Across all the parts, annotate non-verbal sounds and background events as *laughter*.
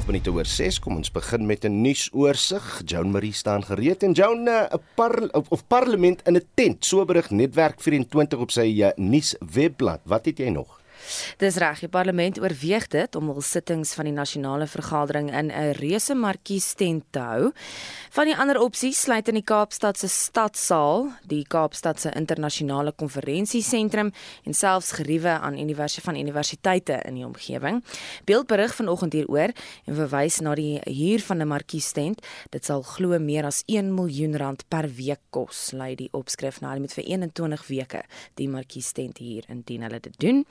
12 minute oor 6. Kom ons begin met 'n nuusoorseig. Joan Marie staan gereed en Joan eh, 'n par of parlement in 'n tent. So berig Netwerk 24 op sy uh, nuuswebblad. Wat het jy nog? Dis reg, die parlement oorweeg dit om hul sittings van die nasionale vergadering in 'n reuse markies tent te hou. Van die ander opsies sluit in die Kaapstad se stadsaal, die Kaapstad se internasionale konferensiesentrum en selfs geriewe aan universiteite van universiteite in die omgewing. Beeldberig vanoggend hieroor en verwys na die huur van 'n markies tent. Dit sal glo meer as 1 miljoen rand per week kos, lei die opskrif na nou, met vir 21 weke die markies tent hier indien hulle dit doen.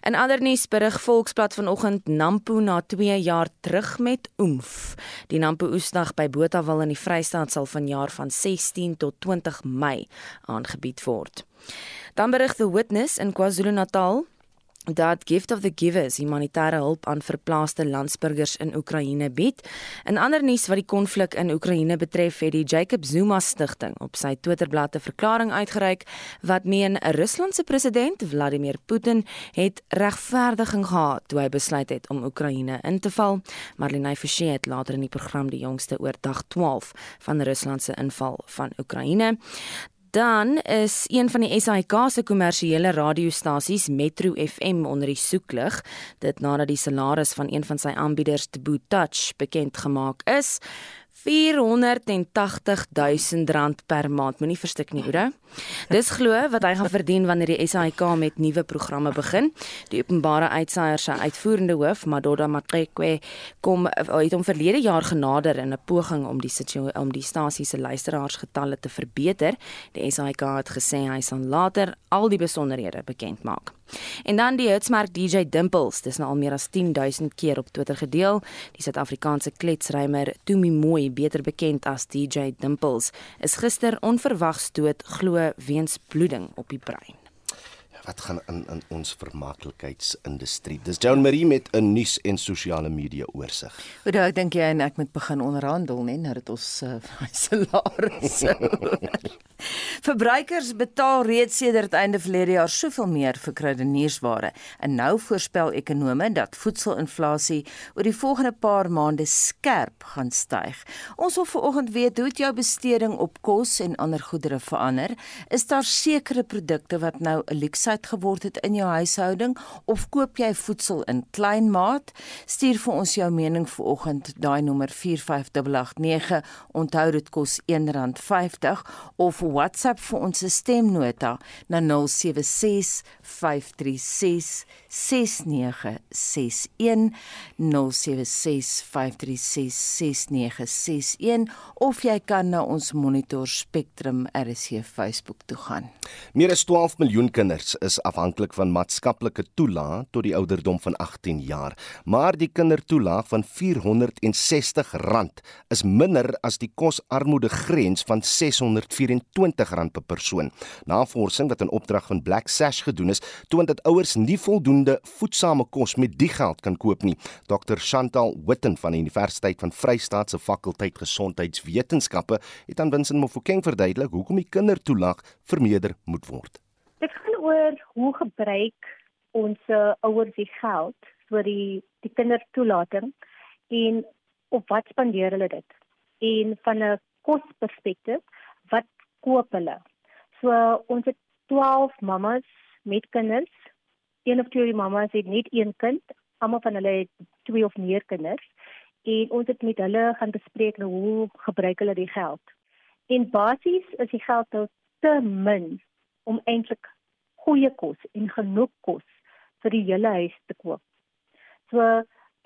In ander nuus berig Volksblad vanoggend Nampo na 2 jaar terug met oomf. Die Nampo oesdag by Botawil in die Vrystaat sal vanjaar van 16 tot 20 Mei aangebied word. Dan berig The Witness in KwaZulu-Natal dat Gift of the Givers humanitêre hulp aan verplaaste landsburgers in Oekraïne bied. In ander nuus wat die konflik in Oekraïne betref, het die Jacob Zuma Stichting op sy Twitterblad 'n verklaring uitgereik wat meen 'n Ruslandse president, Vladimir Putin, het regverdiging gehad toe hy besluit het om Oekraïne in te val. Marlene Forsie het later in die program die jongste oor dag 12 van Rusland se inval van Oekraïne. Dan is een van die SAK se kommersiële radiostasies Metro FM onder die soeklig dit nadat die salaris van een van sy aanbieders Taboo Touch bekend gemaak is 480 000 rand per maand. Moenie verstik nie, Oude. Dis glo wat hy gaan verdien wanneer die SAIK met nuwe programme begin. Die openbare uitsaier se uitvoerende hoof, Madoda Maqekwe, kom het hom verlede jaar genader in 'n poging om die om die stasie se luisteraarsgetalle te verbeter. Die SAIK het gesê hy sal later al die besonderhede bekend maak. En dan die hitsmerk DJ Dimples, dis nou al meer as 10000 keer op Twitter gedeel. Die Suid-Afrikaanse kletsrymer Tumi Mooi, beter bekend as DJ Dimples, is gister onverwags dood glo weens bloeding op die brein wat gaan in in ons vermaaklikheidsindustrie. Dis Joan Marie met 'n nuus en sosiale media oorsig. Hoe dalk dink jy en ek moet begin onderhandel, né, nou dat ons *laughs* uh, salarisse. *laughs* Verbruikers betaal reeds sedert einde verlede jaar soveel meer vir kruideniersware en nou voorspel ekonome dat voedselinflasie oor die volgende paar maande skerp gaan styg. Ons wil vanoggend weet hoe jou besteding op kos en ander goedere verander. Is daar sekere produkte wat nou 'n luukse webwerf geword het in jou huishouding of koop jy voedsel in klein maat? Stuur vir ons jou mening vanoggend daai nommer 45889. Onthou dit kos R1.50 of WhatsApp vir ons stemnota na 076 536 6961 076 536 6961 of jy kan na ons Monitor Spectrum RC Facebook toe gaan. Meer as 12 miljoen kinders is afhanklik van maatskaplike toelaag tot die ouderdom van 18 jaar, maar die kindertoelaag van R460 is minder as die kosarmoedegrens van R624 per persoon. Navorsing wat in opdrag van Black Sash gedoen is, toon dat ouers nie voldoende voedsame kos met die geld kan koop nie. Dr Chantal Witten van die Universiteit van Vryheid se fakulteit gesondheidswetenskappe het aan Winsin Mofokeng verduidelik hoekom die kindertoelaag vermeerder moet word. Dit gaan oor hoe gebruik ons ouers die geld vir die die kindertoelating en op wat spandeer hulle dit? En van 'n kosperspektief, wat koop hulle? So ons het 12 mammas met kinders. Een of twee mammas het net een kind, almal van hulle het twee of meer kinders. En ons het met hulle gaan bespreek nou hoe gebruik hulle die geld. En basies is die geld nou te min om eintlik goeie kos en genoeg kos vir die hele huis te koop. So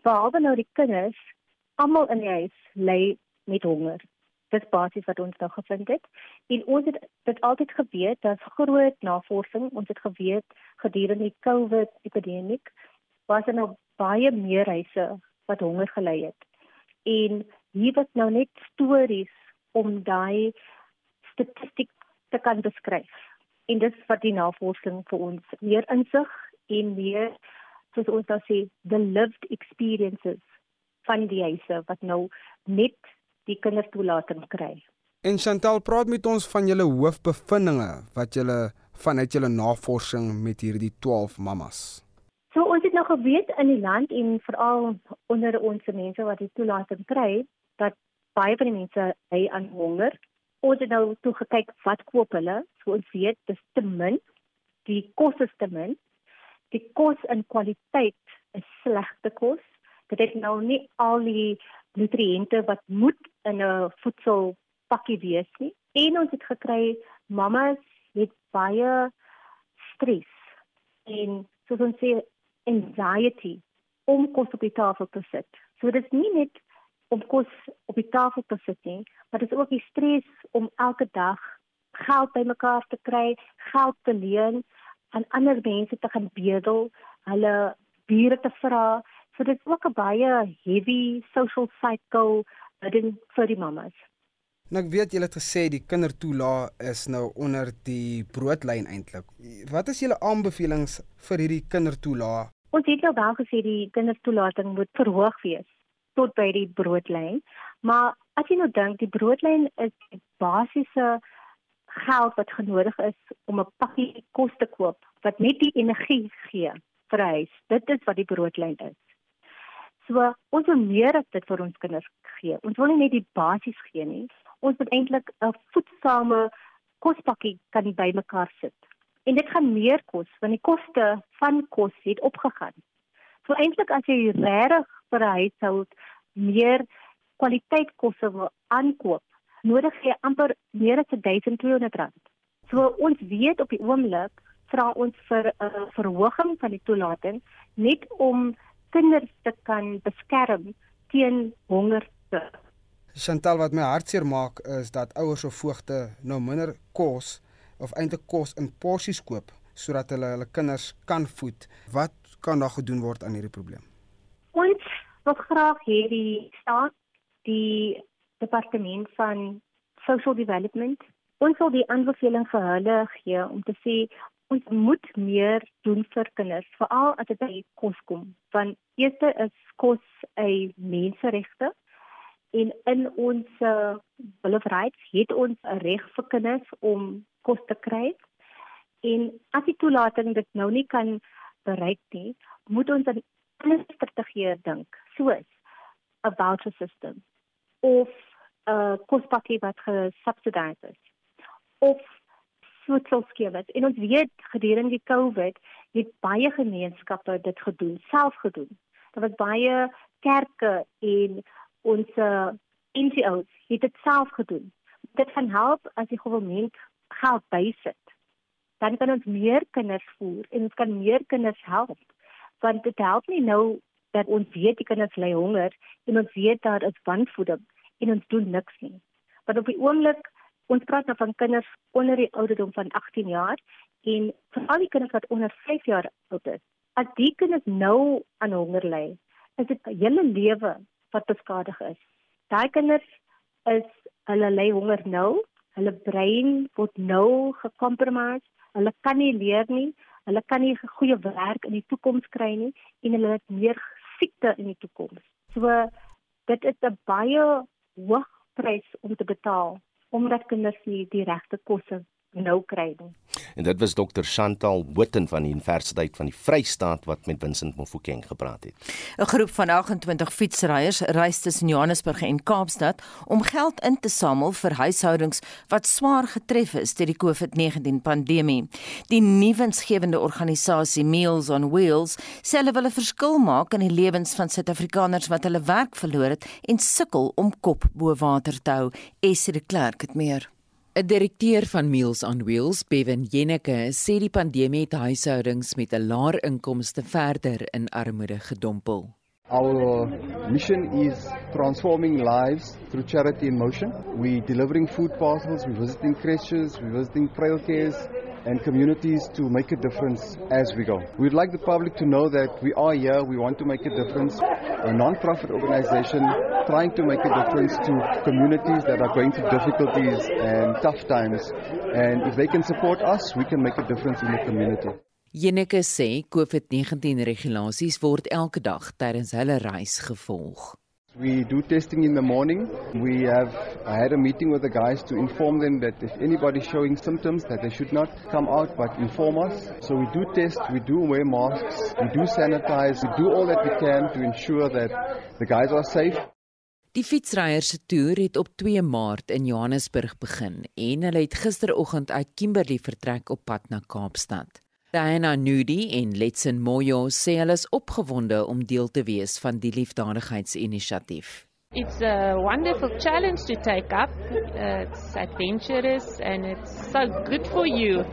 behalwe nou die kinders, almal in die huis ly met honger. Dis basies wat ons nou gevind het. En ons het dit altyd geweet, daar's groot navorsing, ons het geweet gedurende die COVID epidemie was daar nou baie meer huise wat honger gely het. En hier was nou net stories om daai statistiek te kan beskryf en dis wat die navorsing vir ons meer insig en meer soos ons dan sê the lived experiences van die huise wat nou net die kinders toelating kry. En Chantal praat met ons van julle hoofbevindinge wat julle vanuit julle navorsing met hierdie 12 mammas. So ons het nou geweet in die land en veral onder ons mense wat die toelating kry dat baie van die mense hy aan honger. Ons het nou toe gekyk wat koop hulle. So ons weet dis te min. Die kos is te min. Die kos in kwaliteit is slegte kos. Dit het nou nie al die nutriënte wat moet in 'n voedselpakkie wees nie. En ons het gekry mamas het baie stres en soos ons sê anxiety om kos op die tafel te sit. So dit is nie net om kos op die tafel te sit nie, maar dit is ook die stres om elke dag geld bymekaar te kry, geld te leen aan ander mense te gaan bedel, hulle bure te vra. So dit is ook 'n baie heavy social cycle burden vir die mamas. Nou ek weet julle het gesê die kindertoelaag is nou onder die broodlyn eintlik. Wat is julle aanbevelings vir hierdie kindertoelaag? Ons het nou wel gesê die kindertoelating moet verhoog wees tot by die broodlyn, maar as jy nou dink die broodlyn is die basiese geld wat genodig is om 'n pakkie kos te koop wat net die energie gee vir huis. Dit is wat die broodlyn is. So ons wil meer as dit vir ons kinders gee. Ons wil nie net die basies gee nie. Ons moet eintlik 'n voedsame kospakkie kan bymekaar sit en dit gaan meer kos want die koste van kos het opgegaan. So eintlik as jy regtig vir 'n huishoud meer kwaliteit kosse wil aankoop, nodig jy amper meer as 1200 rand. So ons weet op die oomblik vra ons vir 'n uh, verhoging van die toelating net om kinders te kan beskerm teen honger. Chantal wat my hartseer maak is dat ouers of voogte nou minder kos of eintlik kos in porsies koop sodat hulle hulle kinders kan voed. Wat kan daar gedoen word aan hierdie probleem? Ons wil graag hierdie staat die departement van social development ons wil die aanbeveling vir hulle gee om te sê ons moet meer doen vir kinders veral as dit by kos kom want eerste is kos 'n menseregte en in ons uh, Bill of Rights het ons 'n reg vir kinders om kos te kry. En as die toelating dit nou nie kan bereik nie, moet ons aan ander strategieë dink, soos 'n voucher system of 'n kospakkie wat gesubsidised is of voedselskemas. En ons weet gedurende die COVID het baie gemeenskappe dit gedoen, self gedoen. Daar was baie kerke en ons NGO's het dit self gedoen. Dit kan help as die regering geld bysit, dan kan ons meer kinders voer en ons kan meer kinders help. Want dit help nie nou dat ons weet die kinders ly honger en ons weet daar is wanvoeding en ons doen niks nie. Want op die oomblik ons praat nou van kinders onder die ouderdom van 18 jaar en veral die kinders wat onder 5 jaar oud is. As die kinders nou aan honger ly, is dit hele lewe wat beskadig is. Daai kinders is hulle ly honger nou Hulle brein word nou gekompromise. Hulle kan nie leer nie. Hulle kan nie goeie werk in die toekoms kry nie en hulle het meer siekte in die toekoms. So dit is 'n baie hoë prys om te betaal omdat kinders nie die regte kosse nou kry nie. En dit was dokter Chantal Witten van die Universiteit van die Vrystaat wat met Vincent Mofokeng gepraat het. 'n Groep van 28 fietsryers reis tussen Johannesburg en Kaapstad om geld in te samel vir huishoudings wat swaar getref is deur die COVID-19 pandemie. Die nuwensgewende organisasie Meals on Wheels sê hulle wil 'n verskil maak in die lewens van Suid-Afrikaners wat hulle werk verloor het en sukkel om kop bo water te hou. Esie de Klerk het meer. 'n Direkteur van Meals on Wheels, Bevan Jenneke, sê die pandemie het huishoudings met 'n laer inkomste verder in armoede gedompel. Our mission is transforming lives through charity in motion. We delivering food parcels, we visiting creches, we visiting frail cares, and communities to make a difference as we go. We'd like the public to know that we are here, we want to make a difference. A non-profit organization trying to make a difference to communities that are going through difficulties and tough times. And if they can support us, we can make a difference in the community. Jeneke sê COVID-19 regulasies word elke dag tydens hulle reis gevolg. We do testing in the morning. We have I had a meeting with the guys to inform them that if anybody showing symptoms that they should not come out but inform us. So we do test, we do wear masks, we do sanitize, we do all that we can to ensure that the guys are safe. Die fietsryers se toer het op 2 Maart in Johannesburg begin en hulle het gisteroggend uit Kimberley vertrek op pad na Kaapstad. Diana Nudi en Letsen Moyo sê hulle is opgewonde om deel te wees van die liefdadigheidsinisiatief. It's a wonderful challenge to take up. Uh, it's adventurous and it's so good for you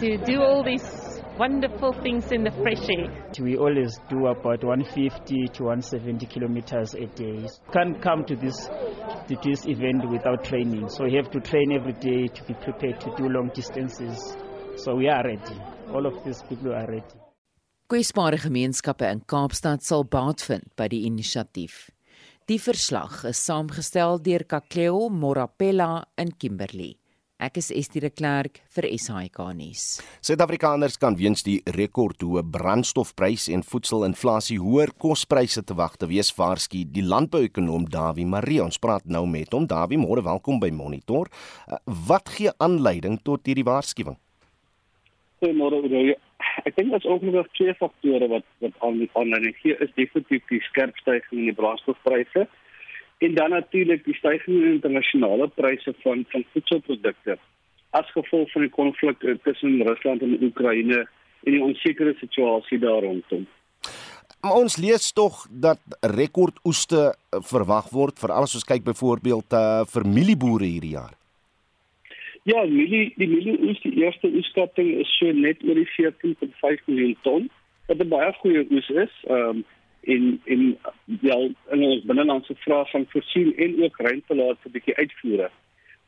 to do all these wonderful things in the fresh air. We always do about 150 to 170 kilometers a day. Can't come to this to this event without training, so we have to train every day to be prepared to do long distances. So we are ready. All of these people are ready. Kwesbare gemeenskappe in Kaapstad sal baat vind by die inisiatief. Die verslag is saamgestel deur Kakleo Morapella in Kimberley. Ek is Estie de Klerk vir SAK nuus. Suid-Afrikaners kan weens die rekordhoë brandstofprys en voedselinflasie hoër kospryse te wag te wees, waarsku die landbouekonoom Dawie Marie. Ons praat nou met hom. Dawie, môre welkom by Monitor. Uh, wat gee aanleiding tot hierdie waarskuwing? Goeiemôre, Oude. Ek dink is ook nog twee faktore wat wat aanleiding gee is definitief die skerp stygings in die brandstofpryse en dan natuurlik die stygings in internasionale pryse van van voedselprodukte as gevolg van die konflik eh, tussen Rusland en Oekraïne en die onsekere situasie daar rondom. Maar ons lees tog dat rekordoeste verwag word vir alles ons kyk byvoorbeeld uh, vir mielieboere hierdie jaar. Ja, mielie die mielieoes die eerste oeskatting is so net oor die 14.5 miljoen ton. Wat 'n baie goeie oes is. Ehm um, en en wel in ons binnelandse vraag van voorsien en ook ruimtelaat vir 'n bietjie uitvoere.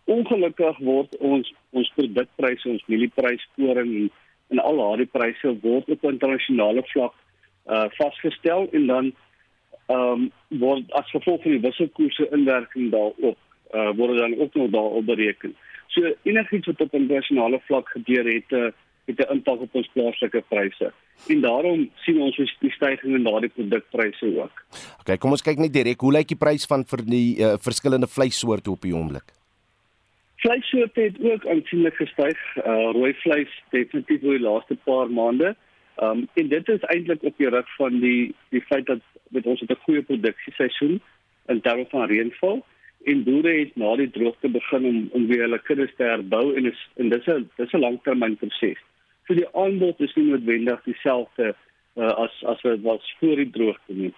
Ongelukkig word ons ons produkpryse, ons mielieprys, koring en, en al daardie pryse word op internasionale vlak uh vasgestel en dan ehm um, word as gevolg van die wisselkoerse inwerking daarop uh word dan ook nog daarop bereken. So enigiets wat op internasionale vlak gebeur het 'n uh, het 'n impak op ons plaaslike pryse. En daarom sien ons die stygings in daardie produkpryse ook. OK, kom ons kyk net direk hoe lyk die prys van vir die uh, verskillende vleissoorte op die oomblik? Vleissoorte het ook aansienlik gestyg. Uh, rooi vleis definitief oor die laaste paar maande. Um en dit is eintlik op die rug van die die feit dat met ons het 'n goeie produksieseisoen in terme van reënval en boere het na die droogte begin om om weer hulle kuddes te herbou en is en dis 'n dis 'n langtermynproses. So die aanbod is nie noodwendig dieselfde uh, as as wat was voor die droogte nie.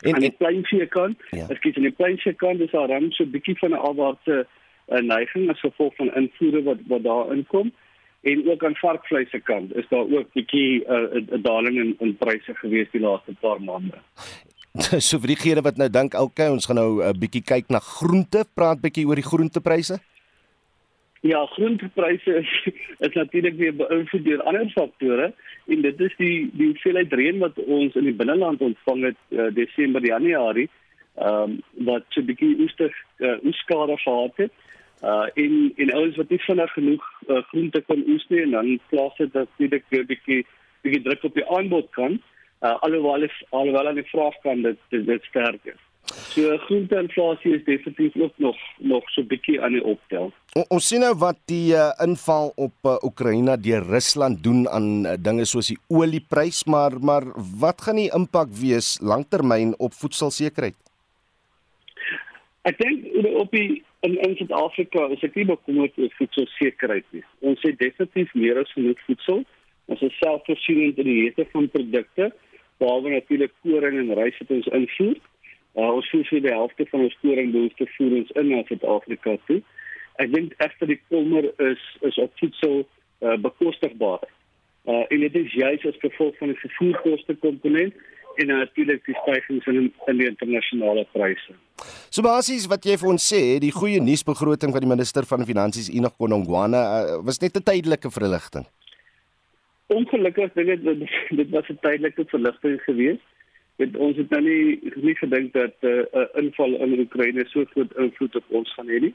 En aan die pleinvee kant, ja. as jy aan die pleinvee kant is daar dan so 'n bietjie van 'n afwaartse uh, neiging as gevolg van invoere wat wat daar inkom en ook aan varkvleis se kant is daar ook bietjie uh, 'n uh, daling in in pryse gewees die laaste paar maande. *laughs* so vir diegene wat nou dink, okay, ons gaan nou 'n uh, bietjie kyk na groente, praat bietjie oor die groentepryse. Ja, groentepryse is, is natuurlik weer beïnvloed deur ander faktore en dit is die die hoeveelheid reën wat ons in die binneland ontvang het uh, Desember Januarie, ehm um, wat so 'n bietjie oester uh, oeskade gehad het. Uh in in alles wat nie vinnig genoeg uh, groente kon oes nie en dan plaas dit natuurlik 'n bietjie bietjie druk op die aanbod kan. Uh alhoewel alhoewel aan die vraag kan dit dit, dit sterk is. So groenteinflasie is definitief ook nog nog so bietjie aan die optel. O, ons sien nou wat die uh, inval op uh, Oekraïne deur Rusland doen aan uh, dinge soos die olieprys, maar maar wat gaan die impak wees langtermyn op voedselsekerheid? Ek dink op die in in Suid-Afrika is ek nie bekommerd oor voedselsekerheid nie. Ons het definitief meer as genoeg voedsel. Ons is selfvoorsienend in die meeste van produkte, behalwe natuurlik koring en rys wat ons invoer. Uh, ons sien sy die helfte van ons koringbehoefte voer ons in na Suid-Afrika toe. Ek dink egter die kommer is is op voedsel uh, bekostigbaar. Uh, en dit is juist as gevolg van die vervoerkoste komponent en natuurlik die stygings in in die internasionale pryse. So basies wat jy vir ons sê, die goeie nuusbegroting van die minister van finansies Enoch Konongwana uh, was net 'n tydelike verligting. Ongelukkig dink ek dit, dit was 'n tydelike verligting geweest het ons het nou nie nie gedink dat 'n uh, uh, inval in Oekraïne so groot invloed op ons gaan hê nie.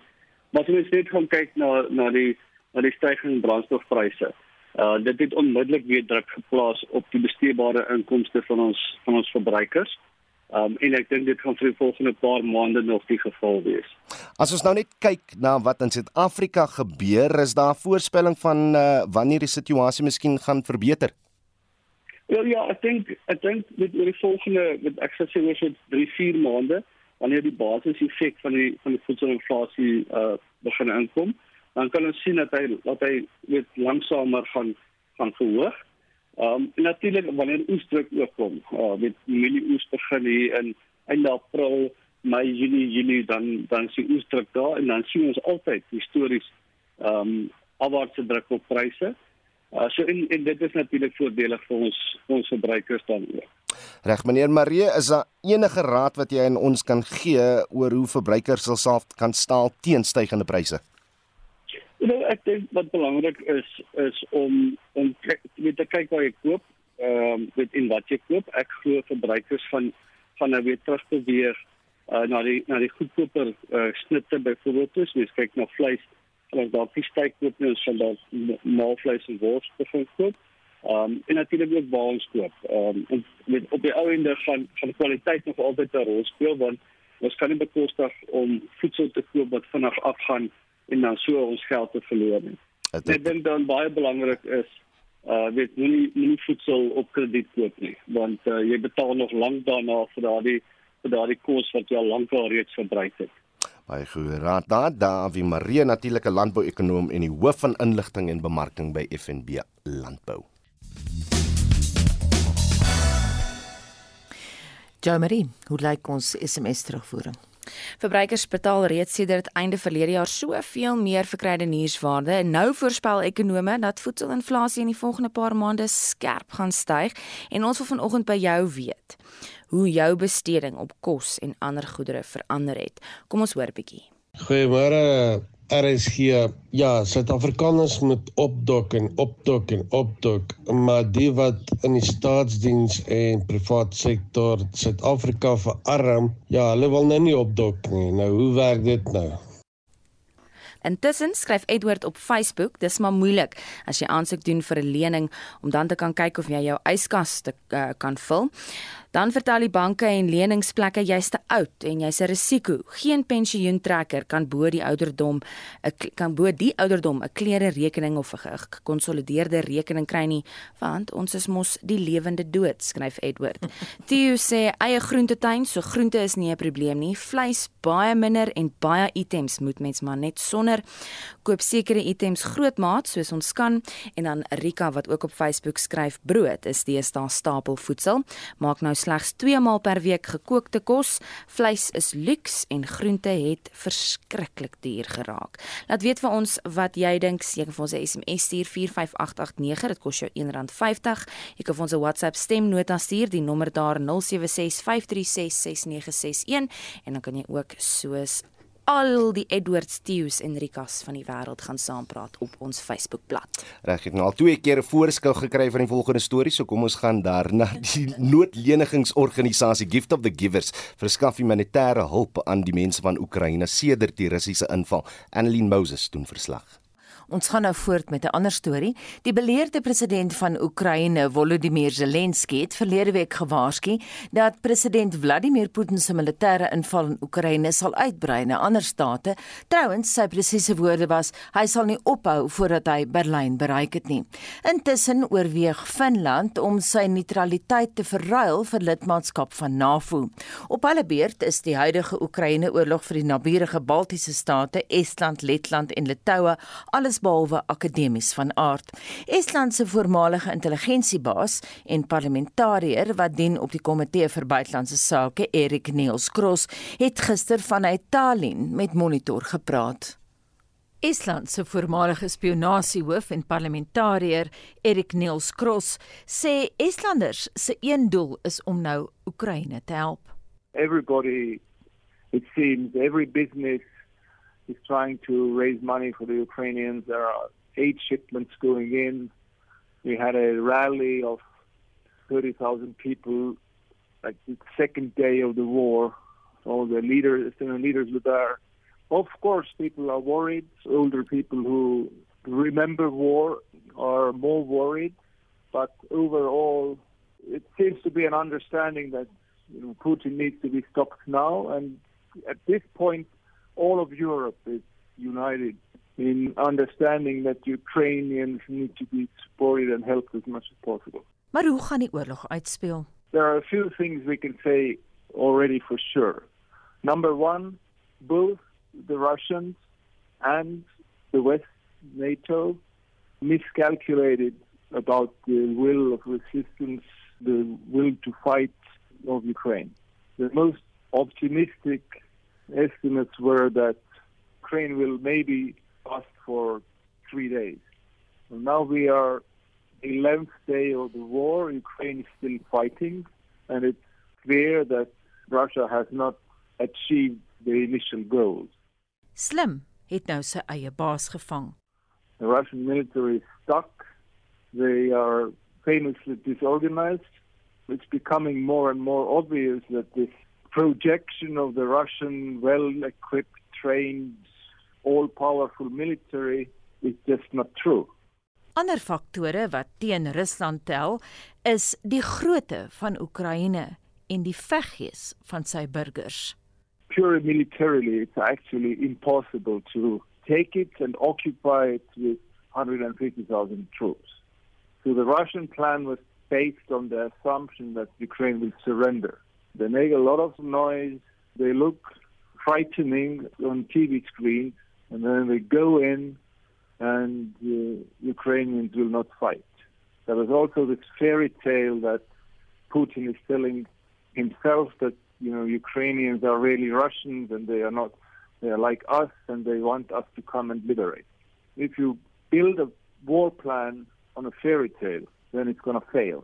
Maar as ons net gaan kyk na na die na die stygende brandstofpryse. Uh dit het onmiddellik weer druk geplaas op die besteedbare inkomste van ons van ons verbruikers. Um en ek dink dit gaan vir die volgende paar maande nog die geval wees. As ons nou net kyk na wat in Suid-Afrika gebeur, is daar voorspelling van uh, wanneer die situasie miskien gaan verbeter? Ja ja, ek dink ek dink met oor die volgende met ek sê oor so 3, 4 maande wanneer die basiseffek van die van die voedselinflasie uh begin inkom, dan kan ons sien dat hy dat hy met langsamer gaan gaan verhoog. Ehm um, natuurlik wanneer oesdruk ook kom, uh, met milie oes begin hier in einde April, Mei, Junie, Julie dan dan sien oesdruk daar en dan sien ons altyd histories ehm um, afwaartse druk op pryse. Uh, so en, en dit is natuurlik voordelig vir ons ons verbruikers dan ook. Reg meneer Marie, is daar enige raad wat jy aan ons kan gee oor hoe verbruikers self kan staal teen stygende pryse? Nou ek dink wat belangrik is is om om weet te kyk waar jy koop, ehm um, weet in wat jy koop. Ek glo verbruikers van van nou weer terug te weer uh, na die na die goedkoper uh, snitte byvoorbeeld is. Mens kyk na vleis, hulle dalk nie styk koop nie, ons sal dalk maalvleis en wors begin koop. Ehm um, en natuurlik ook waans koop. Ehm um, en met op die ou ende gaan gaan kwaliteit nog altyd 'n rol speel want ons kan nie bekostig om voedsel te koop wat vinnig afgaan en dan so ons geld te verloor nie. Ek dink dan baie belangrik is uh weet nie nie voedsel op krediet koop nie want uh, jy betaal nog lank daarna vir daardie vir daardie kos wat jy al lankal reeds verbruik het. Baie goeie raad daar Davie Marie natuurlike landbouekonoom en die hoof van inligting en bemarking by FNB Landbou. Jamie, hoe lyk ons SMS terugvoering? Verbruikers betaal reeds sedert einde verlede jaar soveel meer vir kruidenierswaarde en nou voorspel ekonome dat voedselinflasie in die volgende paar maande skerp gaan styg en ons wil vanoggend by jou weet hoe jou besteding op kos en ander goedere verander het. Kom ons hoor bietjie. Goeiemôre RSG. Ja, Suid-Afrikaners moet opdok en opdok en opdok, maar die wat in die staatsdiens en privaat sektor Suid-Afrika verarm, ja, hulle wil nou nie opdok nie. Nou hoe werk dit nou? Intussen skryf Edward op Facebook, dis maar moeilik as jy aansoek doen vir 'n lening om dan te kan kyk of jy jou yskas te uh, kan vul. Dan vertel die banke en leningsplekke jy's te oud en jy's 'n risiko. Geen pensioentrekker kan bo die ouderdom 'n kan bo die ouderdom 'n klere rekening of 'n gekonsolideerde rekening kry nie, want ons is mos die lewende dood, skryf Edward. *laughs* Theo sê eie groentetuin, so groente is nie 'n probleem nie. Vleis baie minder en baie items moet mens maar net sonder koop sekere items grootmaat soos ons kan en dan Rika wat ook op Facebook skryf brood is deesdae stapelvoedsel. Maak nou slegs 2 maal per week gekookte kos. Vleis is luks en groente het verskriklik duur geraak. Laat weet vir ons wat jy dink. Jy kan vir ons 'n SMS stuur 45889. Dit kos jou R1.50. Jy kan vir ons 'n WhatsApp stemnota stuur. Die nommer daar 0765366961 en dan kan jy ook soos al die Edward Stews en Rikas van die wêreld gaan saampraat op ons Facebookblad. Reg, ek het nou al twee keer 'n voorskou gekry van die volgende storie, so kom ons gaan daarna. Die *laughs* noodlenigingsorganisasie Gift of the Givers verskaf humanitêre hulp aan die mense van Oekraïne sedert die Russiese inval. Annelien Moses doen verslag. Ons gaan nou voort met 'n ander storie. Die beleerde president van Oekraïne, Volodymyr Zelensky, het verlede week gewaarsku dat president Vladimir Putin se militêre inval in Oekraïne sal uitbrei na ander state. Trouwens, sy presiese woorde was: "Hy sal nie ophou voordat hy Berlyn bereik het nie." Intussen oorweeg Finland om sy neutraliteit te verruil vir lidmaatskap van NAVO. Op hulle beurt is die huidige Oekraïne-oorlog vir die naburige Baltiese state, Estland, Letland en Litouwe alles allesbehalwe akademies van aard. Estland se voormalige intelligensiebaas en parlementariër wat dien op die komitee vir buitelandse sake, Erik Niels Kross, het gister vanuit Tallinn met Monitor gepraat. Estland se voormalige spionasiehoof en parlementariër, Erik Niels Kross, sê Estlanders se een doel is om nou Oekraïne te help. Everybody it seems every business is trying to raise money for the Ukrainians. There are eight shipments going in. We had a rally of 30,000 people, like the second day of the war. All the leaders, the leaders were there. Of course, people are worried. Older people who remember war are more worried. But overall, it seems to be an understanding that You know, Putin needs to be stopped now. And at this point, all of Europe is united in understanding that Ukrainians need to be supported and helped as much as possible. Maar hoe gaan die oorlog uitspeel? There are a few things we can say already for sure. Number one, both the Russians and the West, NATO, miscalculated about the will of resistance, the will to fight of Ukraine. The most optimistic estimates were that Ukraine will maybe last for three days. Now we are the 11th day of the war. Ukraine is still fighting, and it's clear that Russia has not achieved the initial goals. Slim het nou sy eie baas gevang. The Russian military is stuck. They are famously disorganized. It's becoming more and more obvious that this projection of the Russian well equipped, trained, all powerful military is just not true. Ander faktore wat teen Rusland tel, is die grootte van Oekraïne en die veggees van sy burgers. Pure militarily, it's actually impossible to take it and occupy it with 150,000 troops. So the Russian plan was based on the assumption that Ukraine will surrender. They make a lot of noise, they look frightening on TV screen, and then they go in and the Ukrainians will not fight. There is also this fairy tale that Putin is telling himself that you know Ukrainians are really Russians and they are not they are like us and they want us to come and liberate. If you build a war plan on a fairy tale, then it's going to fail.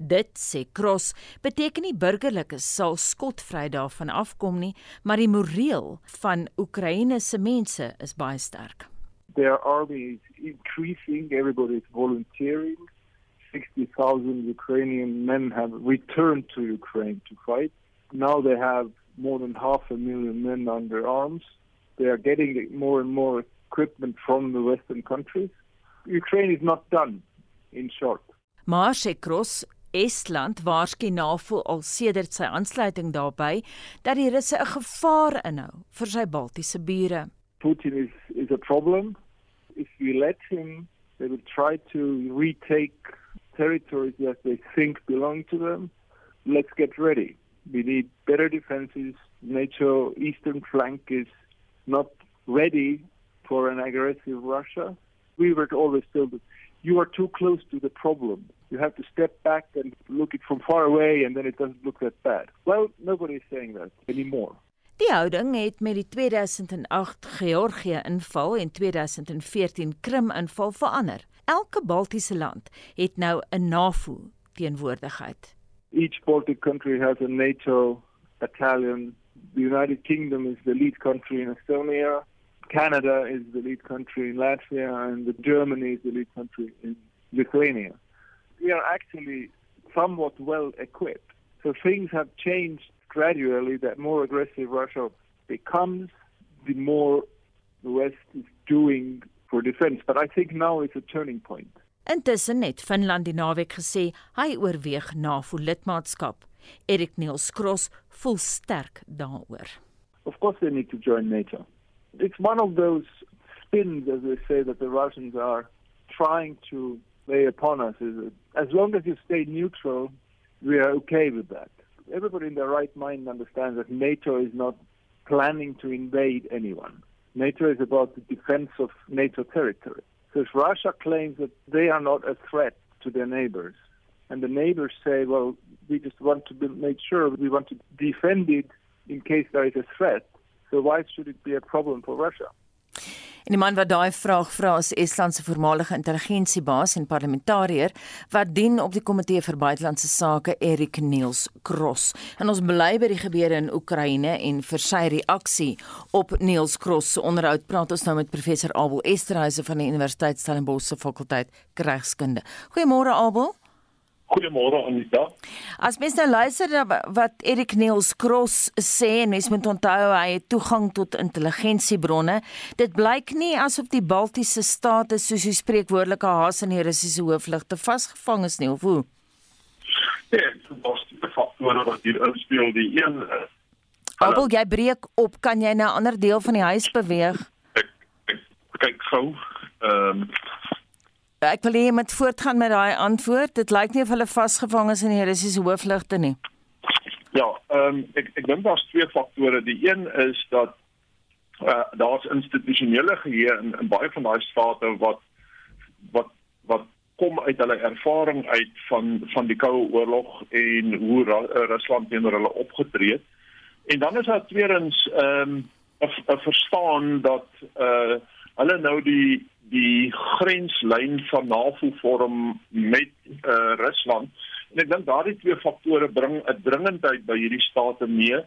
Dit sê Cross beteken nie burgerlikes sal skotvry daarvan afkom nie, maar die moreel van Oekraïne se mense is baie sterk. Their army is increasing, everybody is volunteering. 60,000 Ukrainian men have returned to Ukraine to fight. Now they have more than half a million men under arms. They are getting more and more equipment from the Western countries. Ukraine is not done, in short. Maar sê Cross Estland waarskynlik navoel al sedert sy aansluiting daarbey dat die Russe 'n gevaar inhou vir sy Baltiese bure. Putin is is a problem. If we let him, they will try to retake territories that they think belong to them. Let's get ready. We need better defenses. NATO eastern flank is not ready for an aggressive Russia. We were always that you are too close to the problem. You have to step back and look it from far away and then it doesn't look that bad. Well, nobody is saying that anymore. Die houding het met die 2008 Georgië inval en 2014 Krim inval verander. Elke Baltiese land het nou 'n NAVO teenwoordigheid. Each Baltic country has a NATO battalion. The United Kingdom is the lead country in Estonia. Canada is the lead country in Latvia and Germany is the lead country in Lithuania. We are actually somewhat well equipped. So things have changed gradually that more aggressive Russia becomes, the more the West is doing for defense. But I think now it's a turning point. Intussen het Finland die naweek gesê hy oorweeg NAVO lidmaatskap. Erik Niels Cross voel sterk daaroor. Of course they need to join NATO. It's one of those spins as they say that the Russians are trying to lay upon us is as long as you stay neutral, we are okay with that. Everybody in their right mind understands that NATO is not planning to invade anyone. NATO is about the defense of NATO territory. So if Russia claims that they are not a threat to their neighbors, and the neighbors say, well, we just want to make sure we want to defend it in case there is a threat, so why should it be a problem for Russia? En die man wat daai vraag vra is Estland se voormalige intelligensiebaas en parlementariër wat dien op die komitee vir buitelandse sake Erik Niels Cross. En ons bly by die gebeure in Oekraïne en vir sy reaksie op Niels Cross se onderhoud praat ons nou met professor Abel Esterhuise van die Universiteit Stellenbosch se fakulteit Regskunde. Goeiemôre Abel. Goeiemôre Anita. As mens nou luister na wat Erik Niels Cross sê en mens moet onthou hy het toegang tot intelligensiebronne, dit blyk nie asof die Baltiese state soos die spreekwoordelike haas in die Russiese hoofligte vasgevang is nie of hoe? Ja, daar's twee faktore wat hier inspel. Die een Abel, jy breek op, kan jy na 'n ander deel van die huis beweeg? ek ek kyk gou. Ehm Ek wil hê jy moet voortgaan met daai antwoord. Dit lyk nie of hulle vasgevang is in die Russiese hoofligte nie. ja, ehm ek ek dink daar's twee faktore. Die een is dat uh, daar's institusionele geheue in, in baie van daai state wat wat wat kom uit hulle ervaring uit van van die Koue Oorlog en hoe Ra uh, Rusland teenoor hulle opgetree het. En dan is daar tweedens ehm um, 'n verstaan dat uh hulle nou die die grenslyn van NAVO vorm met uh Rusland. En ek dink daardie twee faktore bring 'n dringendheid by hierdie state mee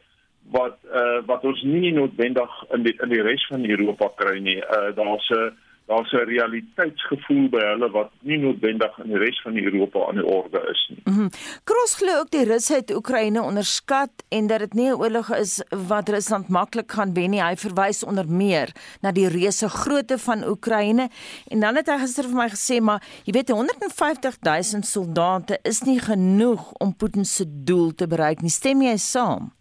wat uh wat ons nie noodwendig in die in die res van Europa kry nie. Uh daar's 'n daar's 'n realiteitsgevoel by hulle wat nie noodwendig in die res van Europa aan die orde is nie. Mhm. Kroos glo ook die Russe het Oekraïne onderskat en dat dit nie 'n oorlog is wat Rusland maklik gaan wen nie. Hy verwys onder meer na die reuse grootte van Oekraïne en dan het hy gister vir my gesê maar jy weet 150 000 soldate is nie genoeg om Putin se doel te bereik nie. Stem jy saam?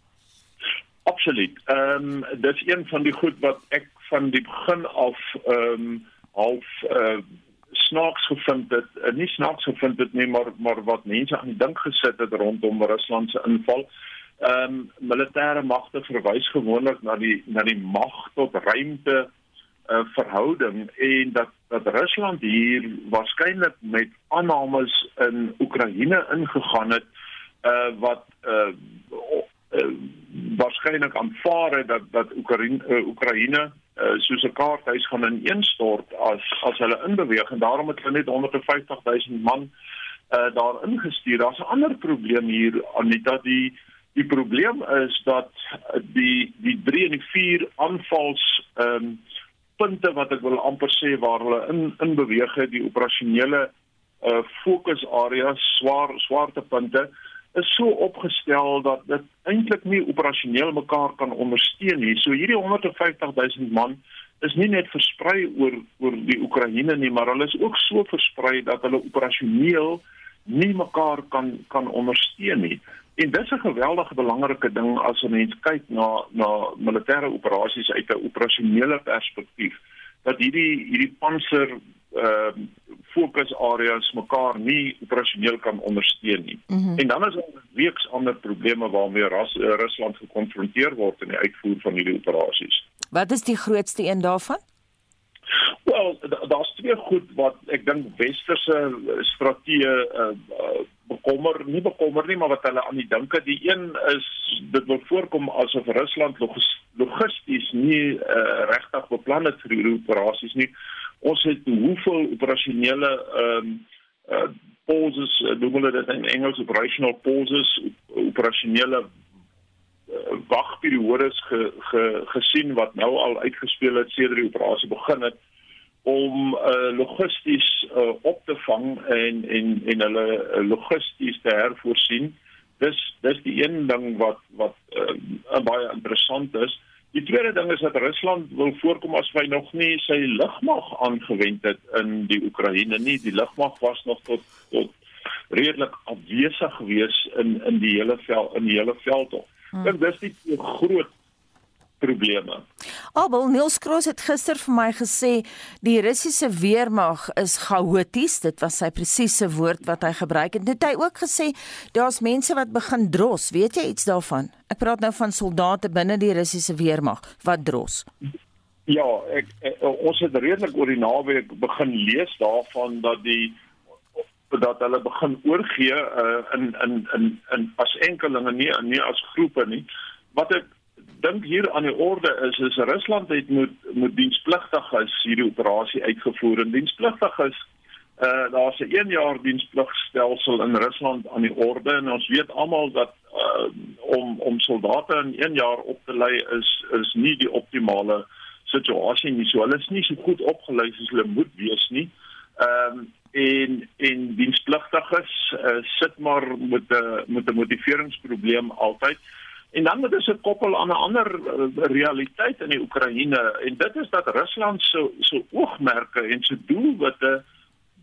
Absoluut. Ehm um, dis een van die goed wat ek van die begin af ehm um, half uh, snaaks gevind het. Uh, nie snaaks gevind het nie, maar maar wat mense aan die dink gesit het rondom Rusland se inval. Ehm um, militêre magte verwys gewoonlik na die na die mag tot ruimte uh, verhouding en dat dat Rusland hier waarskynlik met aannames in Oekraïne ingegaan het uh, wat uh, uh, waarskynlik aanvaar het dat dat Oekraïne uh, Oekraïne uh, soos 'n kaarthuis gaan ineenstort as as hulle inbeweeg en daarom het hulle net 150 000 man uh, daar ingestuur. Daar's 'n ander probleem hier Anita die die probleem is dat die die 3 en die 4 aanvals ehm um, punte wat ek wil amper sê waar hulle in in beweeg het die operasionele uh fokusareas swaar swaartepunte is so opgestel dat dit eintlik nie operasioneel mekaar kan ondersteun nie. So hierdie 150 000 man is nie net versprei oor oor die Oekraïne nie, maar hulle is ook so versprei dat hulle operasioneel nie mekaar kan kan ondersteun nie. En dis 'n geweldige belangrike ding as 'n mens kyk na na militêre operasies uit 'n operasionele perspektief dat hierdie hierdie panser ehm uh, fokusareas mekaar nie operasioneel kan ondersteun nie. Mm -hmm. En dan is daar weeks ander probleme waarmee uh, Rusland gekonfronteer word in die uitvoer van hierdie operasies. Wat is die grootste een daarvan? Wel, daar's twee goed wat ek dink westerse strategie uh, uh, bekommer, nie bekommer nie, maar wat hulle aan die dink het. Die een is dit wil voorkom asof Rusland logisties nie uh, regtig beplan het vir hierdie operasies nie ons het hoeveel operasionele ehm um, uh, pauses uh, noem hulle dit in Engels operational pauses operasionele uh, wagperiodes ge, ge, gesien wat nou al uitgespeel het sedert die operasie begin het om uh, logisties uh, op te vang en en en hulle uh, logisties te hervoorsien. Dis dis die een ding wat wat uh, baie interessant is. Die tweede ding is dat Rusland wil voorkom as hy nog nie sy lugmag aangewend het in die Oekraïne nie. Die lugmag was nog tot tot redelik afwesig gewees in in die hele veld in die hele veld. Hmm. Dink dis die groot probleme. Abel Niels Kroos het gister vir my gesê die Russiese weermag is chaoties, dit was sy presiese woord wat hy gebruik het. Net hy ook gesê daar's mense wat begin dros. Weet jy iets daarvan? Ek praat nou van soldate binne die Russiese weermag wat dros. Ja, ek, ek ons het redelik oor die naweek begin lees daarvan dat die dat hulle begin oorgee uh, in in in in as enkelinge nie nie as groepe nie. Wat ek dink hier aan die orde is is Rusland het moet moet dienspligtig as hierdie operasie uitgevoer en dienspligtig is uh daar's 'n 1 jaar dienspligstelsel in Rusland aan die orde en ons weet almal dat uh om om soldate in 1 jaar op te lei is is nie die optimale situasie nie. So hulle is nie so goed opgelei soos hulle moet wees nie. Ehm um, en en dienspligtiges uh, sit maar met 'n met 'n motiveringsprobleem altyd. En dan moet ons dit koppel aan 'n ander uh, realiteit in die Oekraïne en dit is dat Rusland so so oogmerke en so doelwitte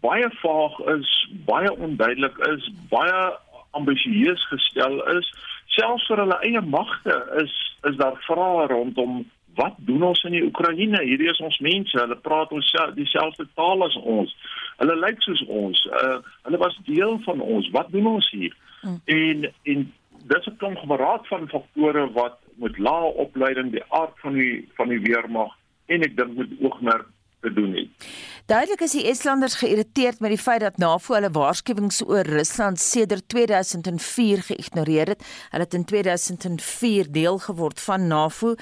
baie vaag is, baie onduidelik is, baie ambisieus gestel is. Selfs vir hulle eie magte is is daar vrae rondom wat doen ons in die Oekraïne? Hierdie is ons mense. Hulle praat ons dieselfde taal as ons. Hulle lyk soos ons. Uh hulle was deel van ons. Wat doen ons hier? Hmm. En en dis 'n klomp geraad van faktore wat met lae opleiding, die aard van die van die weermag en ek dink met oogmerk te doen het. Duidelik is die Estlanders geïrriteerd met die feit dat NAVO hulle waarskuwings oor Rusland sedert 2004 geïgnoreer het. Hulle het in 2004 deel geword van NAVO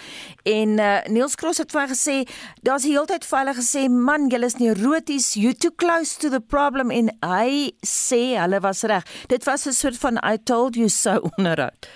en uh, Niels Cross het vir gesê daar's heeltyd vir hulle gesê man julle is neuroties you too close to the problem en hy sê hulle was reg. Dit was 'n soort van I told you so *laughs* onderhoud.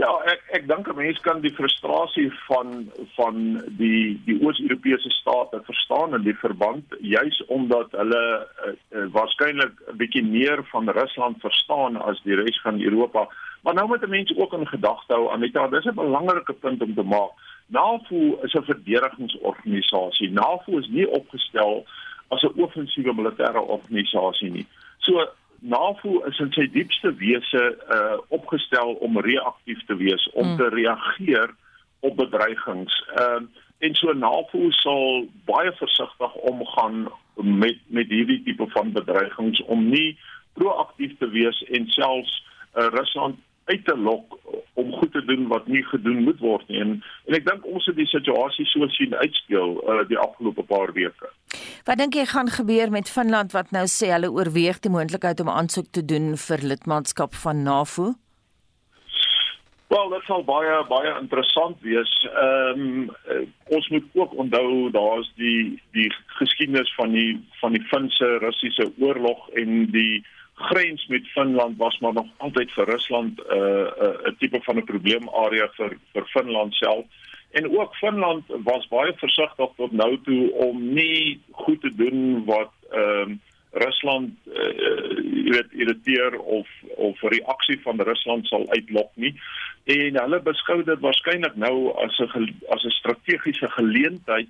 Ja, ek ek dink 'n mens kan die frustrasie van van die die Oos-Europese state verstaan in die verband juis omdat hulle uh, uh, waarskynlik 'n bietjie meer van Rusland verstaan as die res van Europa. Maar nou moet mense ook in gedagte hou Anita, dis 'n belangrike punt om te maak. NAVO is 'n verdedigingsorganisasie. NAVO is nie opgestel as 'n offensiewe militêre organisasie nie. So NAVO is in sy diepste wese uh opgestel om reaktief te wees, om mm. te reageer op bedreigings. Ehm uh, en so NAVO sal baie versigtig omgaan met met hierdie tipe van bedreigings om nie proaktief te wees en selfs uh, Rusland uit te lok om goed te doen wat nie gedoen moet word nie. En en ek dink ons het die situasie so sien uitspeel uh, die afgelope paar weke. Wat dink jy gaan gebeur met Finland wat nou sê hulle oorweeg die moontlikheid om aansoek te doen vir lidmaatskap van NAVO? Wel, dit sal baie baie interessant wees. Ehm um, ons moet ook onthou daar's die die geskiedenis van die van die Finse Russiese oorlog en die grens met Finland was maar nog altyd vir Rusland 'n uh, 'n uh, tipe van 'n probleemarea vir vir Finland self. En ook Finland was baie versigtig tot nou toe om nie goed te doen wat ehm uh, Rusland uh, jy weet irriteer of of reaksie van Rusland sal uitlok nie. En hulle beskou dit waarskynlik nou as 'n as 'n strategiese geleentheid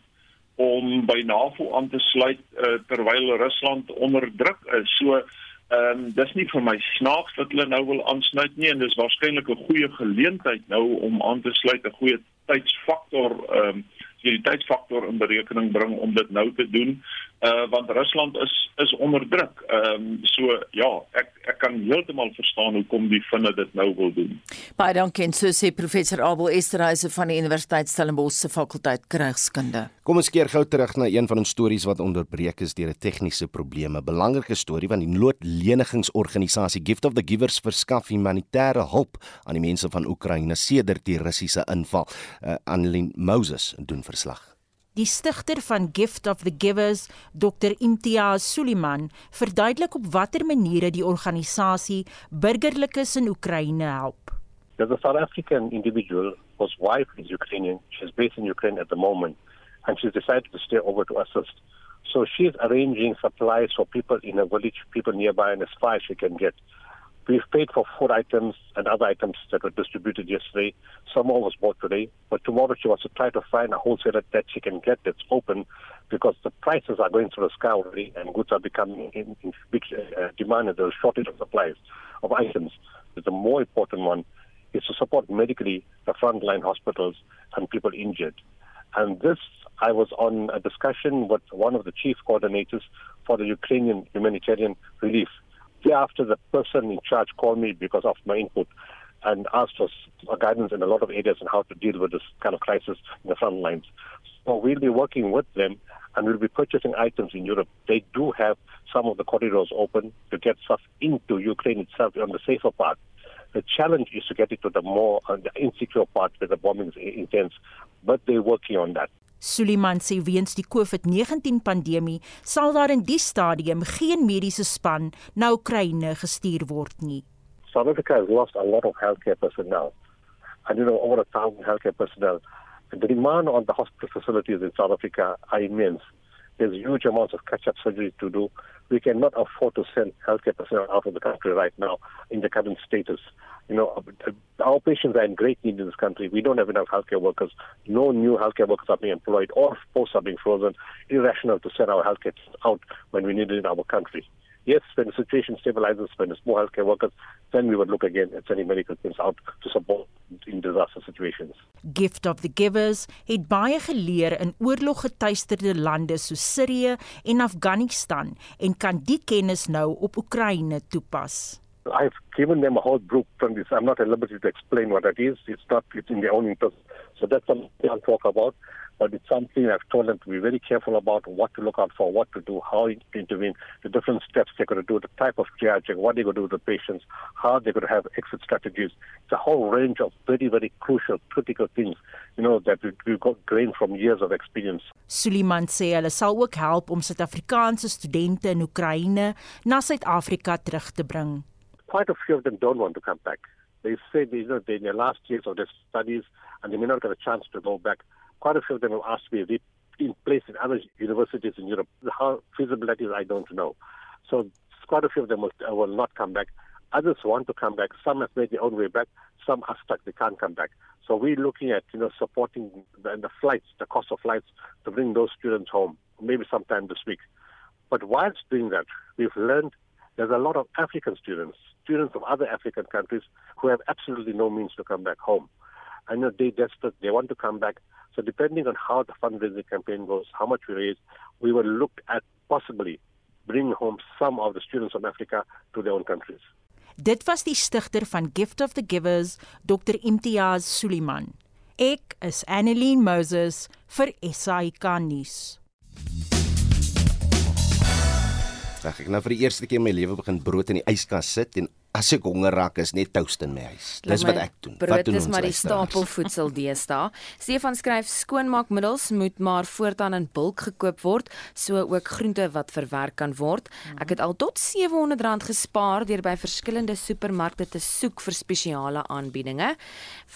om by NAVO aan te sluit uh, terwyl Rusland onder druk is. So Ehm um, dis nie vir my snaaks dat hulle nou wil aansluit nie en dis waarskynlik 'n goeie geleentheid nou om aan te sluit, 'n goeie tydsfaktor ehm um, jy die tydsfaktor in berekening bring om dit nou te doen uh want Rusland is is onder druk. Ehm um, so ja, ek ek kan heeltemal verstaan hoekom die finne dit nou wil doen. Baie dankie en so sê professor Abel Esterhuise van die Universiteit Stellenbosch se fakulteit Krygskunde. Kom ons keer gou terug na een van ons stories wat onderbreek is deur 'n tegniese probleem. 'n Belangrike storie van die noodlenigingsorganisasie Gift of the Givers verskaf humanitêre hulp aan die mense van Oekraïne sedert die Russiese inval. Uh, Annelien Moses doen verslag. Die stigter van Gift of the Givers, Dr Imtiaz Suliman, verduidelik op watter maniere die organisasie burgerlikes in Oekraïne help. There's a South African individual whose wife is Ukrainian. She's based in Ukraine at the moment, and she's decided to stay over to assist. So she's arranging supplies for people in a village, people nearby, and as far as she can get. We've paid for food items and other items that were distributed yesterday. Some more was bought today. But tomorrow she wants to try to find a wholesaler that she can get that's open because the prices are going through the sky already and goods are becoming in, in big uh, demand and there's a shortage of supplies of items. But the more important one is to support medically the frontline hospitals and people injured. And this, I was on a discussion with one of the chief coordinators for the Ukrainian humanitarian relief Thereafter, the person in charge called me because of my input and asked for guidance in a lot of areas on how to deal with this kind of crisis in the front lines. So we'll be working with them and we'll be purchasing items in Europe. They do have some of the corridors open to get stuff into Ukraine itself on the safer part. The challenge is to get it to the more uh, insecure part where the bombing is intense, but they're working on that. Suliman sê weens die COVID-19 pandemie sal daar in die stadium geen mediese span na Oekraïne gestuur word nie. South Africa has lost a lot of healthcare personnel. I don't know over a thousand healthcare personnel. The demand on the hospital facilities in South Africa are immense. There's huge amounts of catch-up surgery to do. We cannot afford to send healthcare personnel out of the country right now in the current status. You know, our patients are in great need in this country. We don't have enough healthcare workers. No new healthcare workers are being employed or posts are being frozen. Irrational to send our healthcare out when we need it in our country. Yes, when the situation stabilizes, when there's more healthcare workers, then we would look again at sending medical teams out to support in disaster situations. Gift of the Givers het baie geleer in oorloggetuisterde lande soos Sirië en Afghanistan en kan die kennis nou op Oekraïne toepas. I've given them a whole group from this. I'm not at liberty to explain what that is. It's not it's in their own interest. So that's something I'll talk about. But it's something I've told them to be very careful about what to look out for, what to do, how to intervene, the different steps they're going to do, the type of triaging, what they're going to do with the patients, how they're going to have exit strategies. It's a whole range of very, very crucial, critical things, you know, that we've got gained from years of experience. Suliman sê hulle sal ook help om Suid-Afrikaanse studente in Oekraïne na Suid-Afrika terug te bring. Quite a few of them don't want to come back. They say they, you know, they're in their last years of their studies and they may not get a chance to go back. Quite a few of them have asked me if in place in other universities in Europe. How feasible that is, I don't know. So quite a few of them will, uh, will not come back. Others want to come back. Some have made their own way back. Some are stuck. They can't come back. So we're looking at, you know, supporting the, the flights, the cost of flights to bring those students home, maybe sometime this week. But whilst doing that, we've learned there's a lot of African students, students of other African countries who have absolutely no means to come back home. I know they're desperate, they want to come back. So depending on how the fundraising campaign goes, how much we raise, we will look at possibly bringing home some of the students from Africa to their own countries. Dit was die stigter van Gift of the Givers, Dr Imtiaz Suliman. Ek is Annelien Moses vir SAK nuus. Ek het nou vir die eerste keer in my lewe begin brood in die yskas sit en as ek honger raak is net toast in my huis. Dis wat ek doen. Brood wat doen is maar die stapelvoedsel *laughs* deesdae. Stefan skryf skoonmaakmiddels moet maar voortaan in bulk gekoop word, so ook groente wat verwerk kan word. Ek het al tot R700 gespaar deur by verskillende supermarkte te soek vir spesiale aanbiedinge.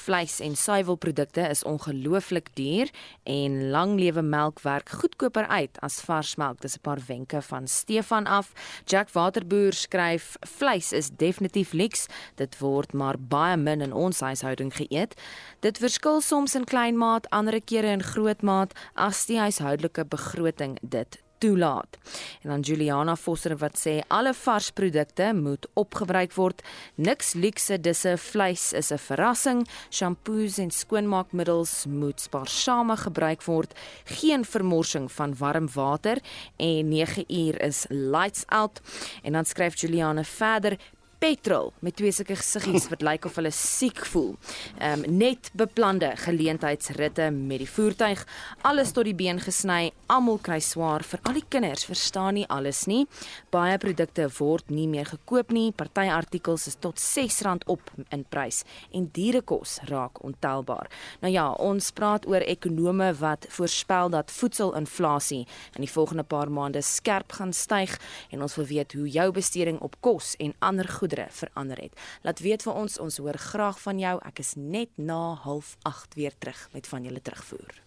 Vleis en suiwelprodukte is ongelooflik duur en langlewe melk werk goedkoper uit as varsmelk. Dis 'n paar wenke van Stefan af. Jack Waterboer skryf vleis is definitief definitief luks. Dit word maar baie min in ons huishouding geëet. Dit verskil soms in kleinmaat, ander kere in grootmaat as die huishoudelike begroting dit toelaat. En dan Juliana Vosser wat sê alle vars produkte moet opgebruik word. Niks luukse disse vleis is 'n verrassing. Shampoos en skoonmaakmiddels moet spaarsame gebruik word. Geen vermorsing van warm water en 9 uur is lights out. En dan skryf Juliana verder petrol met twee sulke gesiggies wat lyk of hulle siek voel. Ehm um, net beplande geleentheidsritte met die voertuig, alles tot die been gesny, almal kry swaar vir al die kinders, verstaan nie alles nie. Baie produkte word nie meer gekoop nie. Party artikels is tot R6 op in prys en dierekos raak ontelbaar. Nou ja, ons praat oor ekonome wat voorspel dat voedselinflasie in die volgende paar maande skerp gaan styg en ons wil weet hoe jou besteding op kos en ander goedere goedere verander het. Laat weet vir ons, ons hoor graag van jou. Ek is net na 08:30 weer terug met van julle terugvoer.